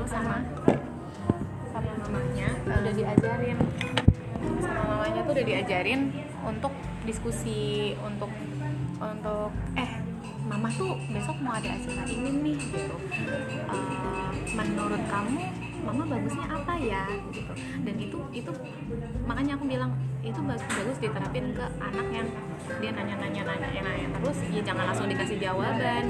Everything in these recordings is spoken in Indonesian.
dulu sama sama mamanya udah diajarin. Sama mamanya tuh udah diajarin untuk diskusi untuk untuk eh mama tuh besok mau ada acara ini nih gitu. Eh, menurut kamu mama bagusnya apa ya gitu. Dan itu itu makanya aku bilang itu bagus bagus diterapin ke anak yang dia nanya nanya nanya nanya terus ya jangan langsung dikasih jawaban.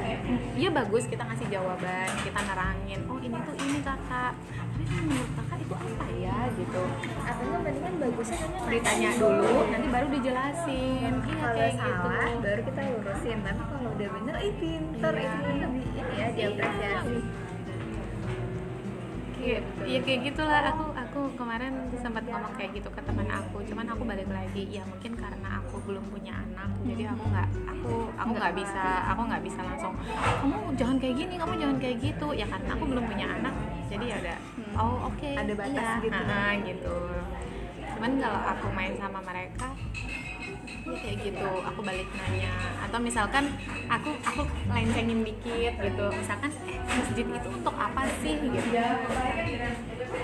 Iya bagus kita ngasih jawaban kita nerangin. Oh ini tuh ini kakak. Tapi kan menurut kakak itu apa ya? gitu. Atau nggak mendingan bagusnya kan ditanya dulu nanti baru dijelasin. Iya kalau kayak salah gitu. baru kita lurusin. Tapi kalau udah bener ih pinter. Iya. itu kan lebih ini ya diapresiasi. Iya, iya kayak gitulah. Aku aku kemarin sempat ngomong kayak gitu ke teman aku. Cuman aku balik lagi ya mungkin karena aku belum punya anak jadi aku nggak aku aku nggak bisa aku nggak bisa langsung kamu jangan kayak gini kamu jangan kayak gitu. Ya karena aku belum punya anak jadi ya udah oh oke. Ada batas iya, gitu. ah, gitu. Cuman kalau aku main sama mereka ya kayak gitu aku balik nanya. Atau misalkan aku aku lencengin dikit gitu. Misalkan eh masjid itu untuk apa sih? gitu.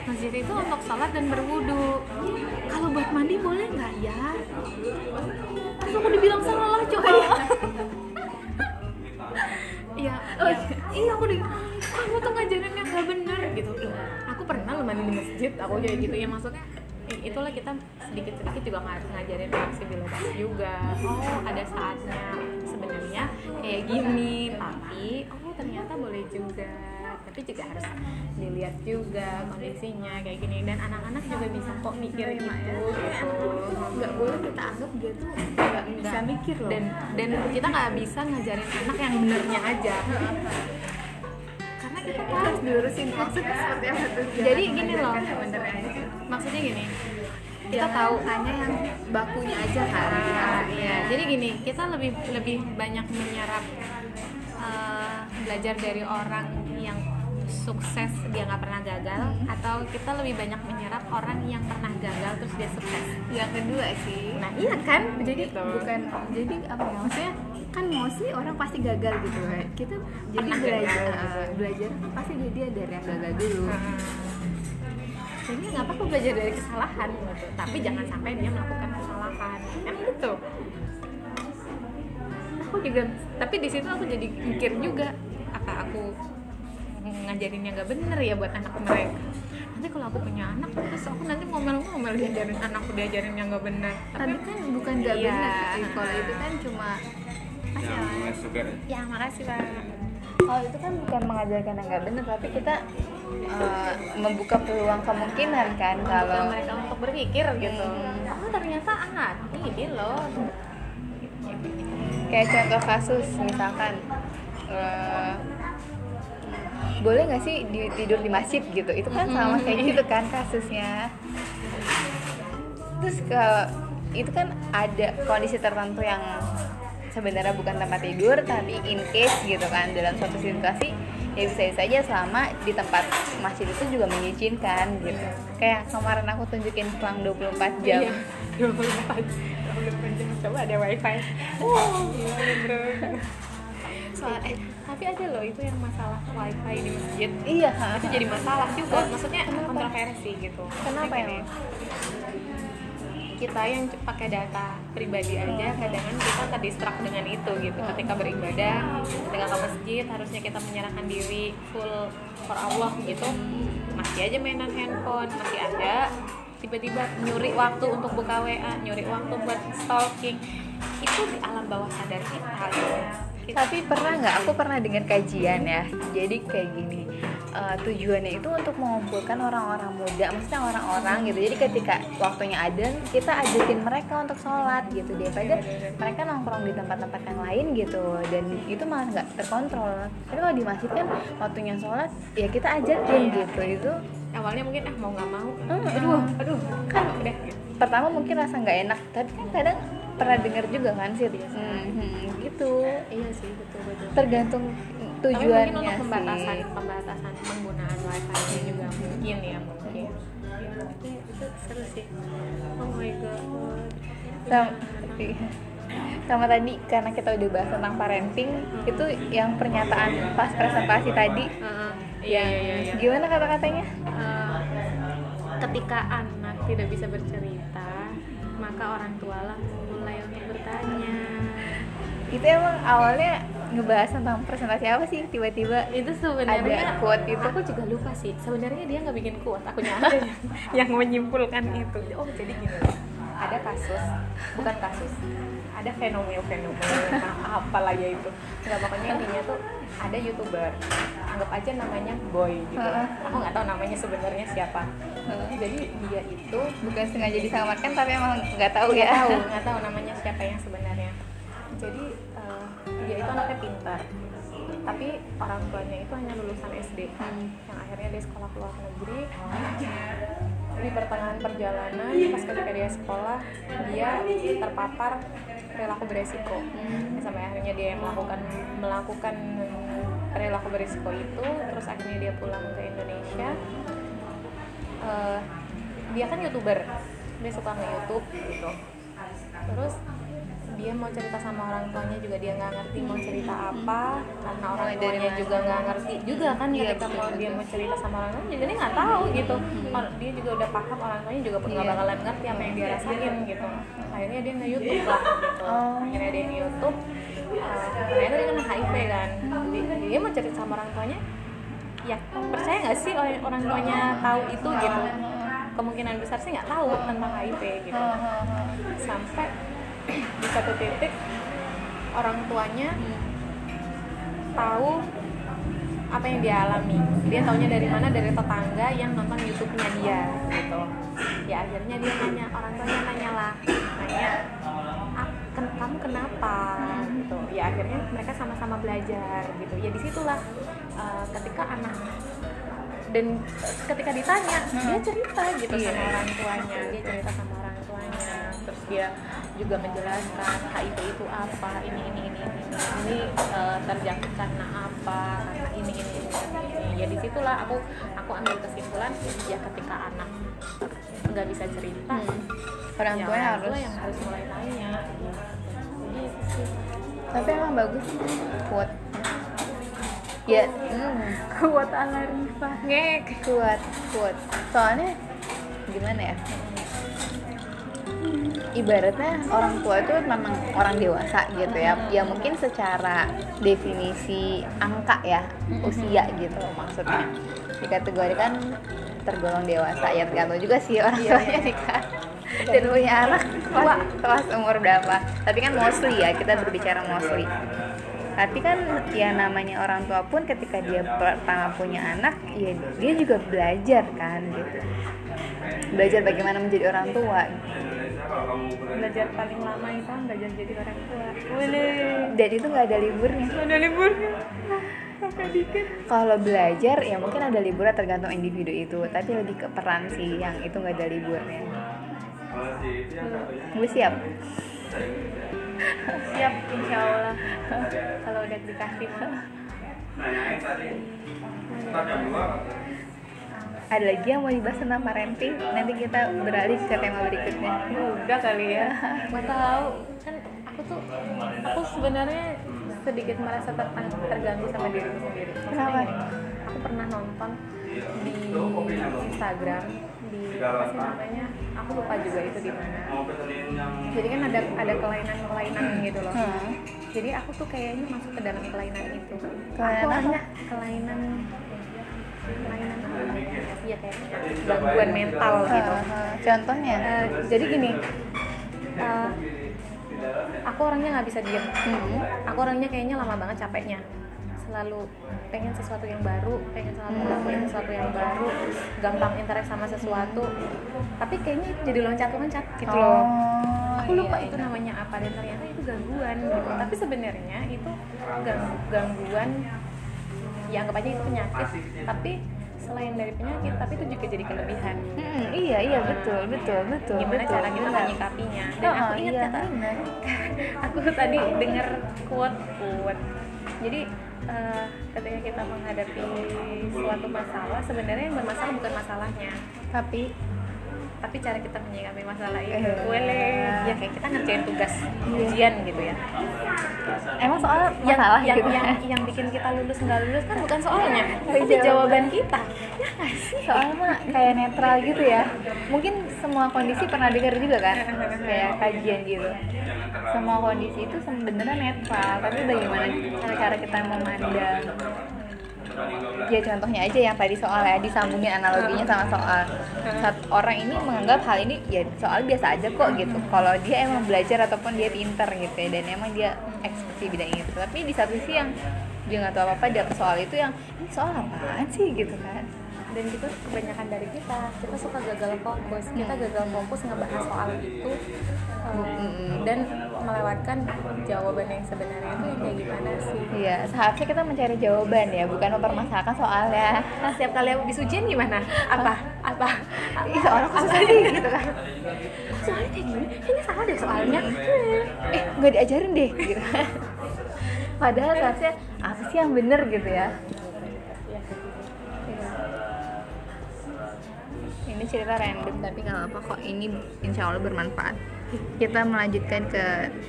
Masjid itu untuk sholat dan berwudu. Kalau buat mandi boleh nggak ya? Terus aku dibilang salah coba Iya, Oh, iya, aku di kamu tuh ngajarinnya nggak bener gitu. Aku pernah loh mandi di masjid, aku kayak gitu ya. Maksudnya itulah kita sedikit-sedikit juga ngajarin fleksibilitas juga. Oh, ada saatnya sebenarnya kayak gini, tapi oh ternyata boleh juga. Tapi juga harus dilihat juga kondisinya kayak gini. Dan anak-anak juga bisa kok mikir gitu, gitu. nggak boleh kita anggap dia tuh nggak bisa mikir loh. Dan dan kita nggak bisa ngajarin anak yang benernya aja. Karena kita harus dilurusin maksudnya seperti apa tuh. Jadi gini loh. maksudnya gini kita Jangan tahu hanya yang bakunya aja kan iya. jadi gini kita lebih lebih banyak menyerap eh, belajar dari orang yang sukses dia nggak pernah gagal atau kita lebih banyak menyerap orang yang pernah gagal terus dia sukses. Yang kedua sih. Nah iya kan? Jadi Gitu. bukan jadi apa ya maksudnya kan mostly orang pasti gagal gitu ya kita jadi Pernah belajar gagal, gitu. ah, belajar kan pasti jadi dari yang gagal dulu. Hmm. Jadi nggak apa-apa belajar dari kesalahan? Gitu tapi jangan sampai dia melakukan kesalahan. Kan gitu? Aku juga tapi di situ aku jadi mikir juga apa aku ngajarinnya nggak bener ya buat anak mereka? Nanti kalau aku punya anak terus aku nanti ngomel-ngomel diajarin anakku diajarin yang nggak bener. Tapi kan bukan gak Iya. benar kalau itu kan cuma segar ya makasih pak kalau itu kan bukan mengajarkan yang nggak benar tapi kita eh, membuka peluang kemungkinan kan kalau kalau mereka untuk berpikir gitu. Hmm. oh ternyata ah ini loh. Kayak contoh kasus misalkan eh, boleh nggak sih di- tidur di masjid gitu? Itu kan sama kayak gitu kan kasusnya. Terus ke itu kan ada kondisi tertentu yang sebenarnya bukan tempat tidur tapi in case gitu kan dalam suatu situasi ya bisa saja selama di tempat masjid itu juga mengizinkan gitu. Kayak kemarin aku tunjukin selang 24 jam. Iya, 24 24 jam. Coba ada wifi. Wow soal eh tapi ada loh itu yang masalah wifi di masjid. Iya. Itu jadi masalah juga. Maksudnya kontroversi gitu. Kenapa emang? Kita yang pakai data pribadi aja kadang kita terdistract dengan itu gitu ketika beribadah ketika ke masjid harusnya kita menyerahkan diri full for Allah gitu masih aja mainan handphone masih ada tiba-tiba nyuri waktu untuk buka WA nyuri waktu buat stalking itu di alam bawah sadar kita gitu. Tapi pernah nggak? Aku pernah dengar kajian ya. Jadi kayak gini. Eh, tujuannya itu untuk mengumpulkan orang-orang muda, maksudnya orang-orang gitu. Jadi ketika waktunya ada, kita ajakin mereka untuk sholat gitu daripada mereka nongkrong di tempat-tempat yang lain gitu. Dan itu malah nggak terkontrol. Tapi kalau di masjid kan waktunya sholat, ya kita ajakin gitu. Itu awalnya mungkin ah mau nggak mau Hmm. aduh aduh kan udah pertama mungkin rasa nggak enak, tapi kan kadang pernah dengar juga kan sih, hmm, hmm, gitu. iya sih betul betul Tergantung tapi mungkin tujuannya untuk pembatasan sih. pembatasan penggunaan wifi nya juga mungkin ya mungkin. Ya, itu, itu seru sih. Oh my god. Sam- sama tadi karena kita udah bahas tentang parenting itu yang pernyataan pas presentasi tadi. Heeh. iya iya iya, iya. gimana kata-katanya? Eh, ketika anak tidak bisa bercerita maka orang tua lah mulai untuk bertanya. Itu emang awalnya ngebahas tentang presentasi apa sih? Tiba-tiba itu sebenarnya Ada quote itu. aku juga lupa sih. Sebenarnya dia nggak bikin kuat aku aja yang, yang menyimpulkan itu. Oh jadi gini. Ada kasus bukan kasus ada fenomena fenomena apalah ya itu. Nggak pokoknya intinya tuh ada youtuber anggap aja namanya boy gitu. Heeh. aku nggak tahu namanya sebenarnya siapa. Jadi dia itu bukan sengaja disamarkan tapi emang nggak tahu nggak ya. tahu nggak tahu namanya siapa yang sebenarnya. Jadi dia itu anaknya pintar. Tapi orang tuanya itu hanya lulusan SD yang akhirnya dia sekolah ke luar negeri. Di pertengahan perjalanan pas ketika dia sekolah dia terpapar perilaku beresiko. Sampai akhirnya dia melakukan melakukan perilaku beresiko itu terus akhirnya dia pulang ke Indonesia. Eh, dia kan youtuber dia suka nge YouTube gitu. Terus dia mau cerita sama orang tuanya juga dia nggak ngerti mau cerita apa karena orang Mulai dari tuanya mana? juga nggak ngerti juga kan Iya, ketika betul, mau dia mau cerita sama orang tuanya juga dia nggak tahu gitu. Or- dia juga udah paham orang tuanya juga nggak Iya. bakalan ngerti apa yang dia rasain gitu. Akhirnya dia nge YouTube lah gitu. Oh. akhirnya dia nge YouTube uh, ternyata dia kena HIV kan. Dia, dia mau cerita sama orang tuanya ya percaya nggak sih orang tuanya tahu itu gitu? Kemungkinan besar sih nggak tahu tentang HIV gitu. Sampai satu titik orang tuanya tahu apa yang dia alami. Dia taunya dari mana? Dari tetangga yang nonton YouTube-nya dia gitu. Ya akhirnya dia nanya orang tuanya nanya lah nanya "Ah, ken- kamu kenapa? Gitu. Ya akhirnya mereka sama-sama belajar gitu. Ya di situlah uh, ketika anak dan ketika ditanya dia cerita gitu Iya. sama orang tuanya dia cerita sama orang terus dia juga menjelaskan HIV itu apa? Ini ini ini ini ini uh, terjangkit karena apa? Karena ini ini ini, ini. ya di situlah aku aku ambil kesimpulan ya ketika anak nggak bisa cerita orang ya orang tua harus yang harus mulai tanya. Tapi emang bagus kuat. Ya hmm, kuat ala Rifa ngek. Kuat kuat. Soalnya gimana ya ibaratnya orang tua itu memang orang dewasa gitu ya. Ya mungkin secara definisi angka ya usia gitu maksudnya. Dikategorikan tergolong dewasa. Ya tergantung juga sih orang tuanya nikah dan punya anak tua kelas umur berapa. Tapi kan mostly ya kita berbicara mostly. Tapi kan ya namanya orang tua pun ketika dia pertama punya anak ya dia juga belajar kan gitu. Belajar bagaimana menjadi orang tua belajar paling lama itu kan belajar jadi orang tua. Dan itu nggak ada liburnya. Ada liburnya. Kalau belajar ya mungkin ada liburnya tergantung individu itu. Tapi lebih ke peran sih yang itu nggak ada liburnya. Gue siap. Siap insya Allah. Kalau udah dikasih ada lagi yang mau dibahas tentang parenting nanti kita beralih ke tema berikutnya. Udah kali ya. Nggak tahu. Kan aku tuh aku sebenarnya sedikit merasa tertang- terganggu sama diriku sendiri. Kenapa? aku pernah nonton di Instagram di apa sih namanya? Aku lupa juga itu di mana. Jadi kan ada ada kelainan kelainan gitu loh. Hmm. jadi aku tuh kayaknya masuk ke dalam kelainan itu. Kelainan aku apa? kelainan ya kayak gangguan mental gitu. Uh, uh, contohnya? Eh, jadi gini eh, aku orangnya nggak bisa diem. Hmm. aku orangnya kayaknya lama banget capeknya. Selalu pengen sesuatu yang baru pengen selalu ngelakuin sesuatu yang baru gampang interaksi sama sesuatu. Tapi kayaknya itu jadi loncat-loncat gitu loh. Oh, aku lupa iya, itu iya. namanya apa dan ternyata itu gangguan gitu. Tapi sebenarnya itu gang- gangguan ya anggap aja itu penyakit. Tapi selain dari penyakit tapi itu juga jadi kelebihan. Hmm, iya iya betul betul betul gimana betul, cara kita benar. menyikapinya. Dan Oh, aku ingat iya, kata benar. aku tadi dengar quote quote. Jadi eh, ketika kita menghadapi suatu masalah sebenarnya yang bermasalah bukan masalahnya. Tapi tapi cara kita menyikapi masalah itu Eh. boleh. Ya kayak kita ngerjain tugas ujian gitu ya. Emang soal yang masalah yang, gitu? yang yang bikin kita lulus nggak lulus kan bukan soalnya. Tapi tapi jawaban. jawaban kita soalnya mah kayak netral gitu ya. Mungkin semua kondisi pernah dengar juga kan? Kayak kajian gitu. Semua kondisi itu sebenarnya netral. Tapi bagaimana cara-cara kita memandang ya contohnya aja yang tadi soal ya disambungin analoginya sama soal. Satu orang ini menganggap hal ini ya soal biasa aja kok gitu. Kalau dia emang belajar ataupun dia pinter gitu ya dan emang dia eksperti bidang itu. Tapi di satu sisi yang dia nggak tahu apa apa dia soal itu yang ini soal apaan sih? Gitu kan dan gitu kebanyakan dari kita. Kita suka gagal fokus. Kita gagal fokus ngebahas soal itu um, dan melewatkan jawaban yang sebenarnya itu yang kayak gimana sih. Iya, seharusnya kita mencari jawaban ya, bukan mempermasalahkan soalnya. setiap kali habis ujian gimana? Apa? Apa? Ih, soalnya kok susah sih gitu kan. soalnya kayak gini kayaknya salah deh soalnya. Eh, nggak diajarin deh gitu. Padahal seharusnya apa sih yang bener gitu ya. Ini cerita random tapi nggak apa kok. Ini insya Allah bermanfaat. Kita melanjutkan ke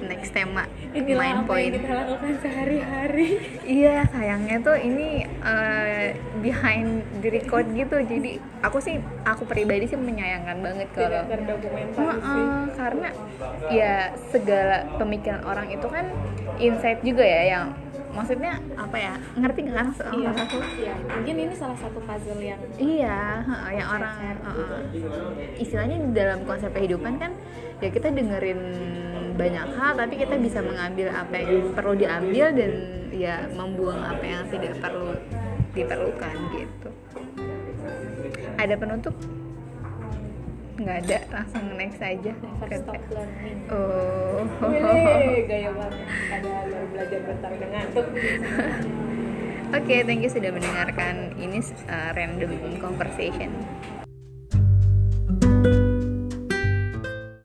next tema main point. lakukan sehari-hari Iya sayangnya tuh ini eh, behind the record gitu jadi aku sih aku pribadi sih menyayangkan banget kalau Heeh, karena ya segala pemikiran orang itu kan insight juga ya yang maksudnya apa ya? Ngerti nggak kan soal Iya. aku? Iya, mungkin ini salah satu puzzle yang iya yang orang heeh. istilahnya di dalam konsep kehidupan kan ya kita dengerin banyak hal tapi kita bisa mengambil apa yang perlu diambil dan ya membuang apa yang tidak perlu diperlukan gitu. Ada penutup nggak ada langsung next aja never stop learning. oh Wih, gaya banget. Ada baru belajar bentar ngantuk. Oke, thank you sudah mendengarkan ini uh, random conversation.